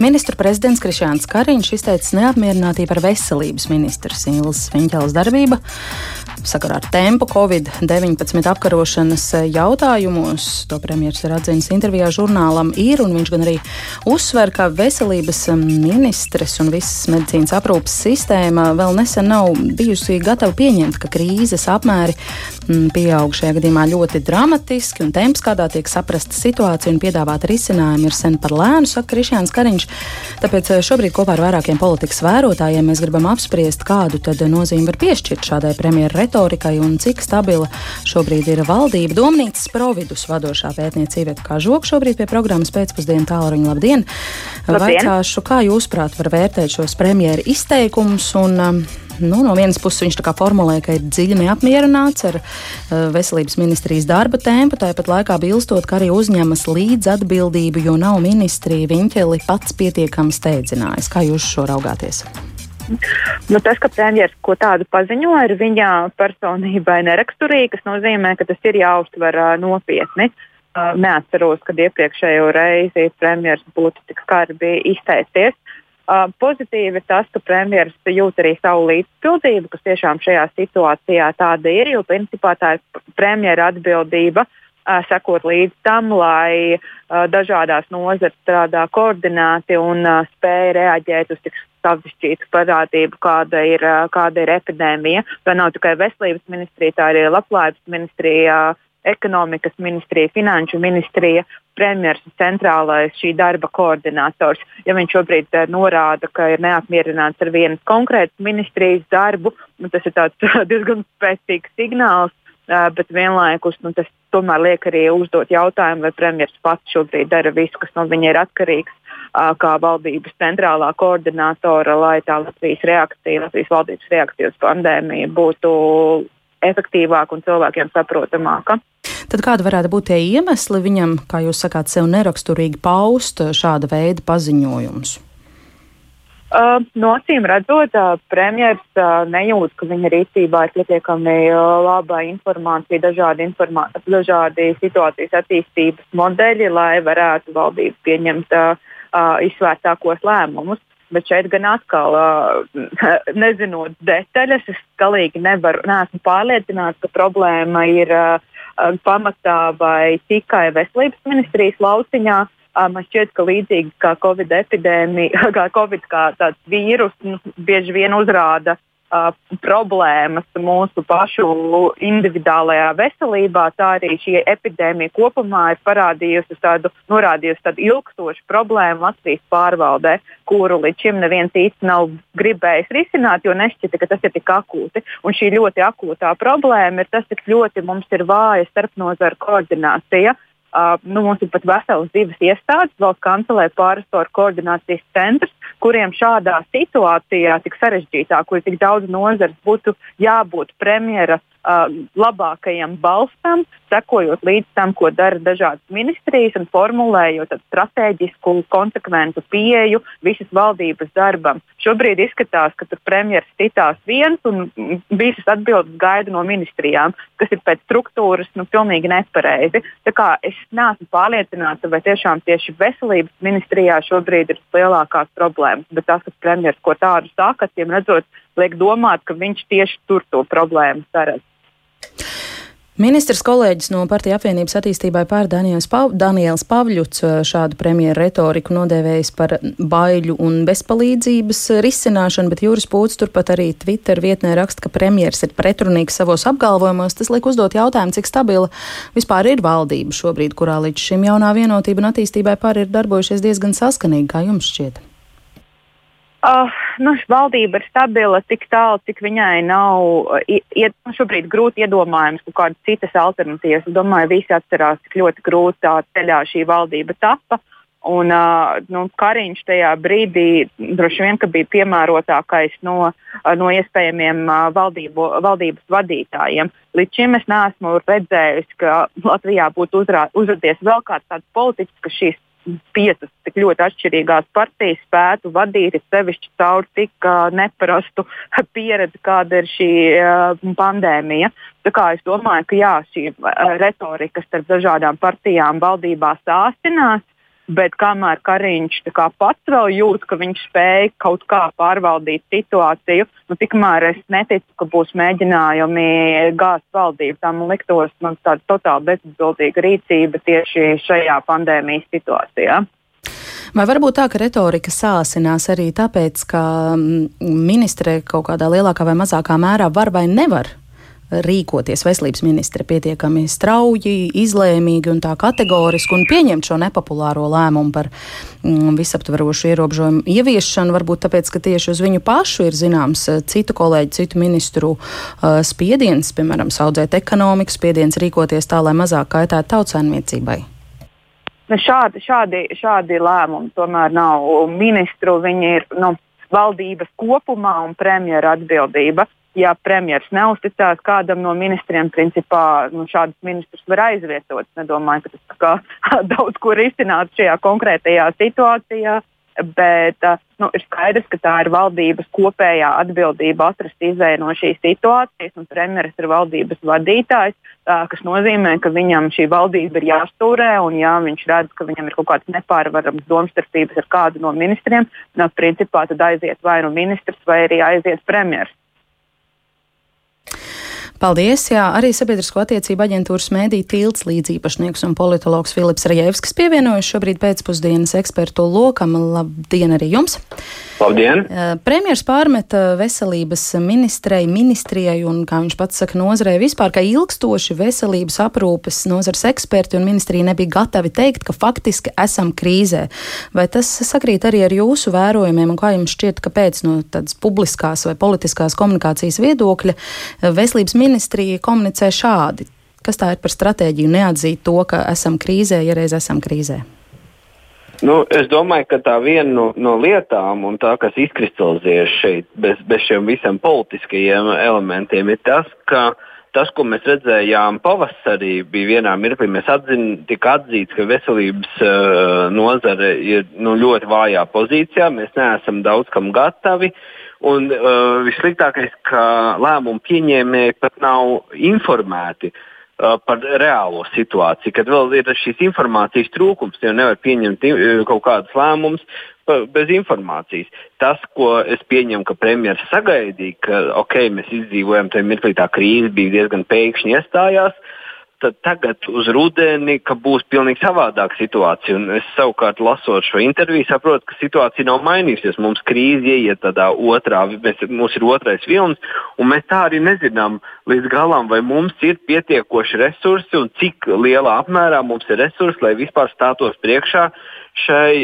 Ministru prezidents Krišāns Kariņš izteicis neapmierinātību ar veselības ministrs Ilzas Viņķēlas darbību sakarā ar tempu Covid-19 apkarošanas jautājumos. To premjerministrs ir atzīmis intervijā žurnālam Ir, un viņš gan arī uzsver, ka veselības ministres un visas medicīnas aprūpas sistēma vēl nesen nav bijusi gatava pieņemt, ka krīzes apmēri mm, pieaug šajā gadījumā ļoti dramatiski, un temps, kādā tiek saprasta situācija un piedāvāta risinājumi, ir sen par lēnu, saka Krišjāns Kariņš. Tāpēc eh, šobrīd kopā ar vairākiem politikas vērotājiem mēs gribam apspriest, kādu tad nozīmi var piešķirt šādai premjeras retorikai un cik stabila šobrīd ir valdība. Domnīcas providus vadošā pētniece Iveta Kažoka šobrīd pie programmas pēcpusdienu tālruņa. Labdien! Labdien. Vaicāšu, kā jūs prāt var vērtēt šos premjeras izteikumus un um, nu, no vienas puses viņš formulē, ka ir dziļi neapmierināts ar uh, veselības ministrijas darba tempu, tāpat laikā bilstot, ka arī uzņemas līdz atbildību, jo nav ministrija Viņķeli pats pietiekami steidzinājis. Kā jūs šo raugāties? Nu, tas, ka premjerministrs ko tādu paziņo, ir viņa personībai neraksturīgi, kas nozīmē, ka tas ir jāuztver uh, nopietni. Uh, neatceros, kad iepriekšējo reizi premjerministrs būtu tik skarbi izteicies. Uh, pozitīvi tas, ka premjerministrs jūt arī savu līdzpildību, kas tiešām šajā situācijā tāda ir, jo principā tā ir premjera atbildība sekot līdz tam, lai uh, dažādās nozares strādā koordinēti un uh, spēj reaģēt uz tik savišķītu parādību, kāda ir, uh, kāda ir epidēmija. Tā nav tikai veselības ministrija, tā ir arī labklājības ministrija. Ekonomikas ministrija, finanšu ministrija, premjeras centrālais šī darba koordinators. Ja viņš šobrīd uh, norāda, ka ir neapmierināts ar vienas konkrētas ministrijas darbu, nu, tas ir diezgan spēcīgs signāls. Uh, bet vienlaikus nu, tas tomēr liek arī uzdot jautājumu, vai premjerministrs pats šobrīd dara visu, kas no viņa ir atkarīgs, uh, kā valdības centrālā koordinātora, lai tā Latvijas reakcija, Latvijas valdības reakcija uz pandēmiju būtu efektīvāka un cilvēkiem saprotamāka. Tad kāda varētu būt tie iemesli viņam, kā jūs sakāt, sev neraksturīgi paust šāda veida paziņojumus? Uh, no acīm redzot, uh, premjerministrs uh, nejūt, ka viņa rīcībā ir pietiekami laba informācija, dažādi, informā dažādi situācijas attīstības modeļi, lai varētu valdība pieņemt izsvērtākos lēmumus. Bet šeit gan atkal, nezinot detaļas, es galīgi nevaru, neesmu pārliecināts, ka problēma ir pamatā vai tikai veselības ministrijas lauciņā. Man šķiet, ka līdzīgi kā Covid epidēmija, kā Covid kā tāds vīrus, nu, bieži vien uzrāda uh, uh, problēmas mūsu pašu individuālajā veselībā, tā arī šī epidēmija kopumā ir parādījusi tādu, norādījusi tādu ilgstošu problēmu Latvijas pārvaldē, kuru līdz šim neviens īsti nav gribējis risināt, jo nešķita, ka tas ir tik akūti. Un šī ļoti akūtā problēma ir tas, cik ļoti mums ir vāja starpnozaru koordinācija. Uh, nu, mums ir pat veselas divas iestādes, valsts kancelē pāristoru koordinācijas centrs, kuriem šādā situācijā, tik sarežģītā, kur ir tik daudz nozares, būtu jābūt premjera uh, labākajam balstam, sekojot līdz tam, ko dara dažādas ministrijas un formulējot strateģisku, konsekventu pieeju visas valdības darbam. Šobrīd izskatās, ka premjerministrs citās viens un visas atbildes gaida no ministrijām, kas ir pēc struktūras nu, pilnīgi nepareizi. Es neesmu pārliecināta, vai tiešām tieši veselības ministrijā šobrīd ir lielākās problēmas, bet tas, ka premjerministrs ko tādu saka, tiem redzot, liek domāt, ka viņš tieši tur to problēmu saredz. Ministrs kolēģis no Partija apvienības attīstībai pār Pav, Daniels Pavļuts eh, šādu premjeru retoriku nodēvējis par baiļu un bezpalīdzības risināšanu, bet Jūras Pūts turpat arī Twitter vietnē raksta, ka premjers ir pretrunīgs savos apgalvojumos. Tas liek uzdot jautājumu, cik stabila vispār ir valdība šobrīd, kurā līdz šim jaunā vienotība un attīstībai pār ir darbojušies diezgan saskanīgi, kā jums šķiet. Uh, nu, valdība ir stabila tik tālu, cik viņai nav iet, nu, šobrīd grūti iedomājams kaut kādas citas alternatīvas. Es domāju, visi atcerās, cik ļoti grūtā ceļā šī valdība tapa. Un, uh, nu, Kariņš tajā brīdī droši vien bija piemērotākais no, no iespējamiem uh, valdību, valdības vadītājiem. Līdz šim es neesmu redzējis, ka Latvijā būtu uzrā, uzrādījies vēl kāds tāds politiķis, kas šīs piecas tik ļoti atšķirīgās partijas spētu vadīt sevišķi caur tik neparastu pieredzi, kāda ir šī pandēmija. Tā kā es domāju, ka jā, šī retorika starp dažādām partijām valdībā sāsinās. Bet kamēr Kariņš kā pats vēl jūt, ka viņš spēj kaut kā pārvaldīt situāciju, nu, tikmēr es neticu, ka būs mēģinājumi gāzt valdību. Tā man liktos man tāda totāli bezatbildīga rīcība tieši šajā pandēmijas situācijā. Vai varbūt tā, ka retorika sāsinās arī tāpēc, ka mm, ministre kaut kādā lielākā vai mazākā mērā var vai nevar rīkoties. Veselības ministre pietiekami strauji, izlēmīgi un tā kategoriski un pieņemt šo nepopulāro lēmumu par mm, visaptverošu ierobežojumu ieviešanu, varbūt tāpēc, ka tieši uz viņu pašu ir zināms eh, citu kolēģu, citu ministru uh, spiediens, piemēram, saudzēt ekonomiku, spiediens rīkoties tā, lai mazāk kaitētu tautsēnniecībai. Nu, šādi, šādi, šādi lēmumi tomēr nav. Ministru, viņi ir nu, valdības kopumā un premjera atbildība ja premjerministrs neusticās kādam no ministriem, principā nu, šādus ministrus var aizvietot. Es nedomāju, ka tas kā, daudz ko risināt šajā konkrētajā situācijā. Bet nu, ir skaidrs, ka tā ir valdības kopējā atbildība atrast izēju no šīs situācijas, premjerministrs ir valdības vadītājs, kas nozīmē, ka viņam šī valdība ir jāstūrē, un ja viņš redz, ka viņam ir kaut kādas nepārvaramas domstarpības ar kādu no ministriem, tad principā tad aiziet vai nu ministrs, vai arī aiziet premjerministrs. Paldies! Jā, arī Sabiedrisko attiecību aģentūras mēdī tilts līdzīpašnieks un politologs Filips Rajevskis pievienojas šobrīd pēcpusdienas ekspertu lokam. Labdien arī jums! Labdien! Premjers pārmeta veselības ministrei, ministrijai un, kā viņš pats saka, nozarei vispār, ka ilgstoši veselības aprūpes nozars eksperti un ministrija nebija gatavi teikt, ka faktiski esam krīzē. Vai tas sakrīt arī ar jūsu vērojumiem un kā jums šķiet, kāpēc no tādas publiskās vai politiskās komunikācijas viedokļa veselības ministrija komunicē šādi? Kas tā ir par stratēģiju neatzīt to, ka esam krīzē, ja reiz esam krīzē? Nu, es domāju, ka tā viena no, no lietām, un tā, kas izkristalizējas šeit, bez, bez šiem visiem politiskajiem elementiem, ir tas, ka tas, ko mēs redzējām pavasarī, bija vienā mirklī. Mēs atzin, tika atzīts, ka veselības uh, nozare ir nu, ļoti vājā pozīcijā, mēs neesam daudz kam gatavi. Un uh, vissliktākais, ka lēmumu pieņēmēji pat nav informēti. Uh, Uh, par reālo situāciju, kad vēl ir šīs informācijas trūkums, jo nevar pieņemt uh, kaut kādus lēmumus bez informācijas. Tas, ko es pieņemu, ka premjerministrs sagaidīja, ka ok, mēs izdzīvojam tajā mirklī, tā krīze bija diezgan pēkšņi iestājās. Uh, tad tagad uz rudeni būs pilnīgi savādāka situācija. Un es savukārt lasot šo interviju, saprotu, ka situācija nav mainījusies. Mums krīze ieiet tādā otrā, mēs, mums ir otrais vilnis, un mēs tā arī nezinām līdz galam, vai mums ir pietiekoši resursi un cik lielā apmērā mums ir resursi, lai vispār stātos priekšā šai,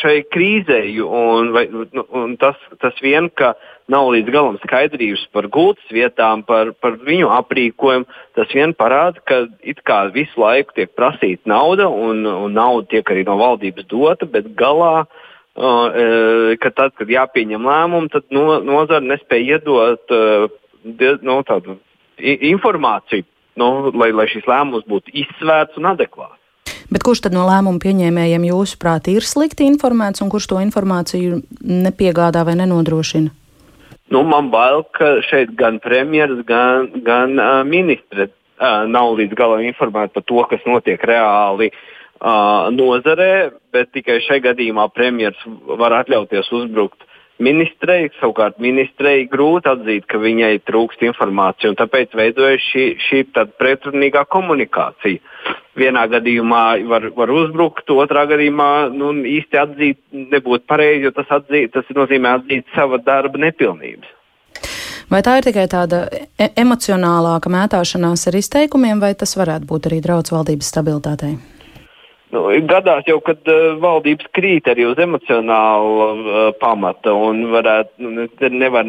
šai krīzei. Un, vai, nu, un tas, tas vien, ka nav līdz galam skaidrības par gultas vietām, par, par viņu aprīkojumu, tas vien parāda, ka it kā visu laiku tiek prasīta nauda, un, un nauda tiek arī no valdības dota, bet galā. Uh, ka tad, kad jāpieņem lēmumi, tad no, nozara nespēja iedot uh, no, tādu informāciju, no, lai, lai šis lēmums būtu izsvērts un adekvāts. Bet kurš tad no lēmumu pieņēmējiem jūsuprāt ir slikti informēts un kurš to informāciju nepiegādā vai nenodrošina? Nu, man bail, ka šeit gan premjeras, gan, gan uh, ministre uh, nav līdz galam informēti par to, kas notiek reāli uh, nozarē, bet tikai šajā gadījumā premjeras var atļauties uzbrukt ministrei, savukārt ministrei grūti atzīt, ka viņai trūkst informācija, un tāpēc veidojas šī, šī pretrunīgā komunikācija. Vienā gadījumā var, var uzbrukt, otrā gadījumā nu, īsti atzīt nebūtu pareizi, jo tas, atzīt, tas nozīmē atzīt sava darba nepilnības. Vai tā ir tikai tāda e emocionālāka mētāšanās ar izteikumiem, vai tas varētu būt arī draudz valdības stabilitātei? Nu, gadās jau, kad uh, valdības krīt arī uz emocionālu uh, pamata un varētu, nu, nevar,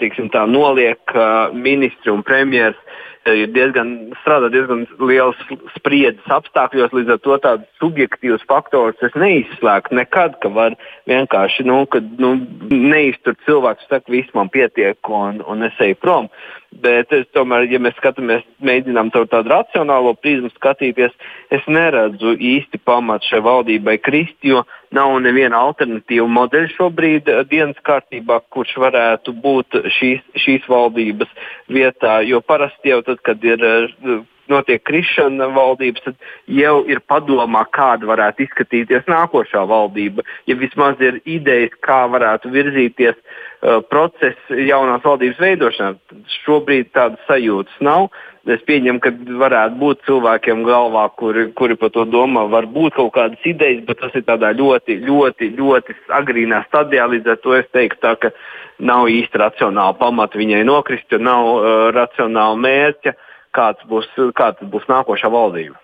tiksim tā, noliek uh, ministri un premjeras ir diezgan, strādā diezgan liels spriedzes apstākļos, līdz ar to tāds subjektīvs faktors es neizslēgtu nekad, ka var vienkārši, nu, kad nu, neiztur cilvēks, saka, viss man pietiek un, un es eju prom. Bet es tomēr, ja mēs skatāmies, mēģinām caur tādu racionālo prizmu skatīties, es neredzu īsti pamatu šai valdībai krist, jo nav neviena alternatīva modeļa šobrīd eh, dienas kārtībā, kurš varētu būt šīs, šīs valdības vietā. Jo parasti jau tad, kad ir eh, notiek krišana valdības, tad jau ir padomā, kāda varētu izskatīties nākošā valdība. Ja vismaz ir idejas, kā varētu virzīties uh, process jaunās valdības veidošanā, tad šobrīd tādas sajūtas nav. Es pieņemu, ka varētu būt cilvēkiem galvā, kuri, kuri par to domā, var būt kaut kādas idejas, bet tas ir tādā ļoti, ļoti, ļoti agrīnā stadijā. Līdz ar to es teiktu, tā, ka nav īsti racionāla pamata viņai nokrist, jo nav uh, racionāla mērķa, kāds būs, kāds būs nākošā valdība.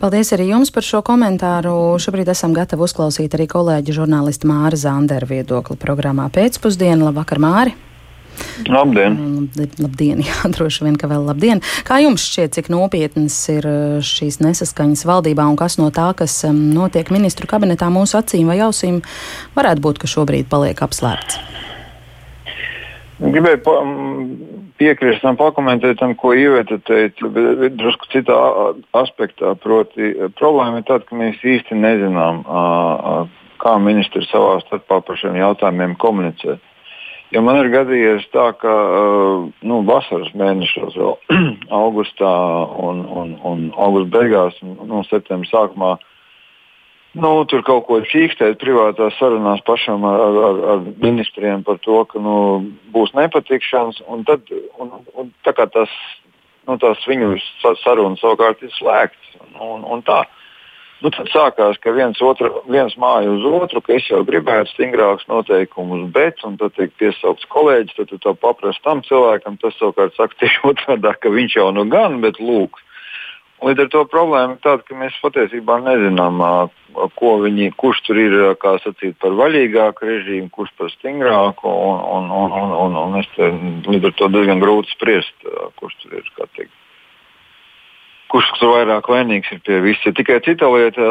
Paldies arī jums par šo komentāru. Šobrīd esam gatavi uzklausīt arī kolēģi žurnālistu Māra Zandera viedokli programmā pēcpusdienu. Labvakar, Māri! Labdien! Labdien, jā, droši vien, ka vēl labdien. Kā jums šķiet, cik nopietnas ir uh, šīs nesaskaņas valdībā un kas no tā, kas notiek ministru kabinetā mūsu acīm vai ausīm, varētu būt, ka šobrīd paliek apslēpts? Gribēju pa, piekrist tam, pakomentēt tam, ko Iveta teica, bet drusku citā aspektā. Proti, problēma ir tāda, ka mēs īsti nezinām, kā ministri savā starpā par šiem jautājumiem komunicē. Jo man ir gadījies tā, ka nu, vasaras mēnešos, vēl augustā un, un, un augusta beigās, nu, septembra sākumā, nu, tur kaut ko čīkstēt privātās sarunās pašam ar, ar, ar ministriem par to, ka nu, būs nepatikšanas. Un tad, un, un, tā kā tas, nu, tās viņu sarunas savukārt ir slēgtas. Un, un tā. Nu, tad sākās, ka viens, otru, viens māja uz otru, ka es jau gribētu stingrākus noteikumus, bet, tad tiek piesaukts kolēģis, tad tu to paprasti tam cilvēkam, tas savukārt saka tieši otrādi, ka viņš jau nu gan, bet lūk. Līdz ar to problēma ir tāda, ka mēs patiesībā nezinām, viņi, kurš tur ir sacīt, par vaļīgāku režīmu, kurš par stingrāku. Un, un, un, un, un es te, līdz ar to diezgan grūti spriest, kurš tur ir. Kurš tur vairāk vainīgs ir pie visa. Tikai cita lieta,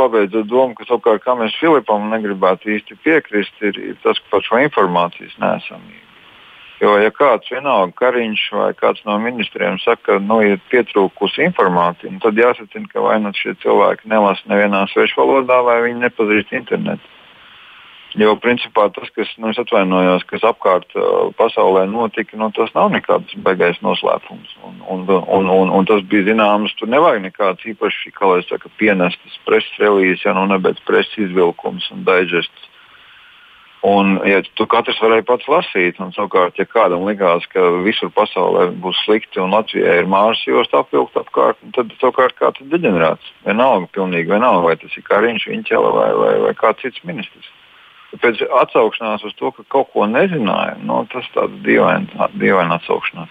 pabeidzot domu, ka savukārt, kā mēs Filipam negribētu īsti piekrist, ir, ir tas, ka par šo informācijas nesamību. Jo, ja kāds vienalga kariņš vai kāds no ministriem saka, ka nu, ir pietrūkusi informācija, nu, tad jāsacina, ka vai nu šie cilvēki nelasa nevienā svešvalodā, vai viņi nepazīst internetu. Jo principā tas, kas, nu, atvainojos, kas apkārt uh, pasaulē notika, nu, tas nav nekāds baigais noslēpums. Un, un, un, un, un tas bija zināms, tur nevajag nekāds īpašs, kā lai saka, pienestas preses relīzes, ja nu nebēc preses izvilkums un daižests. Un, ja tu katrs varēja pats lasīt, un savukārt, ja kādam likās, ka visur pasaulē būs slikti un Latvijā ir mārs josta apvilkt apkārt, tad savukārt kāds ir deģenerāts. Vienalga, pilnīgi vienalga, vai tas ir Kariņš, Viņķela vai, vai, vai kāds cits ministrs. Pēc atsaukšanās uz to, ka kaut ko nezināja, nu, tas tāds dīvains dīvain atsaukšanās.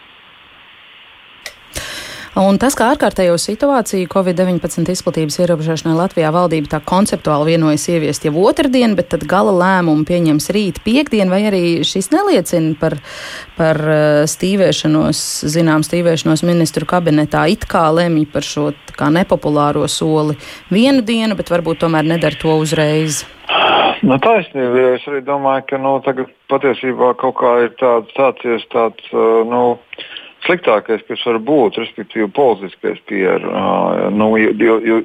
Un tas, kā ārkārtējo situāciju Covid-19 izplatības ierobežošanai Latvijā valdība tā konceptuāli vienojas ieviest jau otrdien, bet tad gala lēmumu pieņems rīt piekdien, vai arī šis neliecina par, par uh, stīvēšanos, zinām, stīvēšanos ministru kabinetā, it kā lemj par šo kā nepopulāro soli vienu dienu, bet varbūt tomēr nedara to uzreiz. Nu, taisnība, jo es arī domāju, ka nu, tagad patiesībā kaut kā ir tāds, sācies tāds uh, nu, sliktākais, kas var būt, respektīvi politiskais. Uh, nu, jo, jo,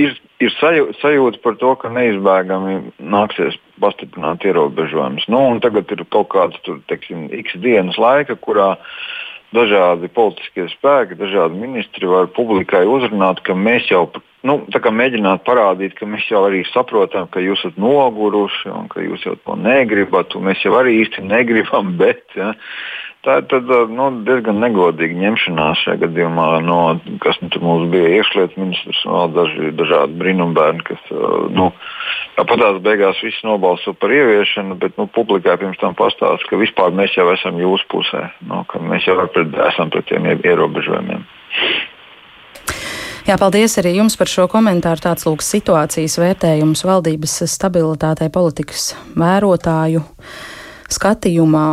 ir, ir sajūta par to, ka neizbēgami nāksies pastiprināt ierobežojumus. Nu, tagad ir kaut kāds tur, teiksim, x dienas laika, kurā dažādi politiskie spēki, dažādi ministri var publikai uzrunāt, ka mēs jau nu, mēģināt parādīt, ka mēs jau arī saprotam, ka jūs esat noguruši un ka jūs jau to negribat. Mēs jau arī īsti negribam, bet ja, tā ir tad, nu, diezgan negodīga ņemšanās šajā gadījumā, no, kas nu, mums bija iekšlietu ministrs un daži dažādi brīnumbērni, kas nu, patās beigās viss nobalso par ieviešanu, bet nu, publikai pirms tam pastāsta, ka vispār mēs jau esam jūsu pusē, nu, ka mēs jau pret, esam pret tiem ierobežojumiem. Jā, paldies arī jums par šo komentāru. Tāds lūk situācijas vērtējums valdības stabilitātei politikas vērotāju skatījumā.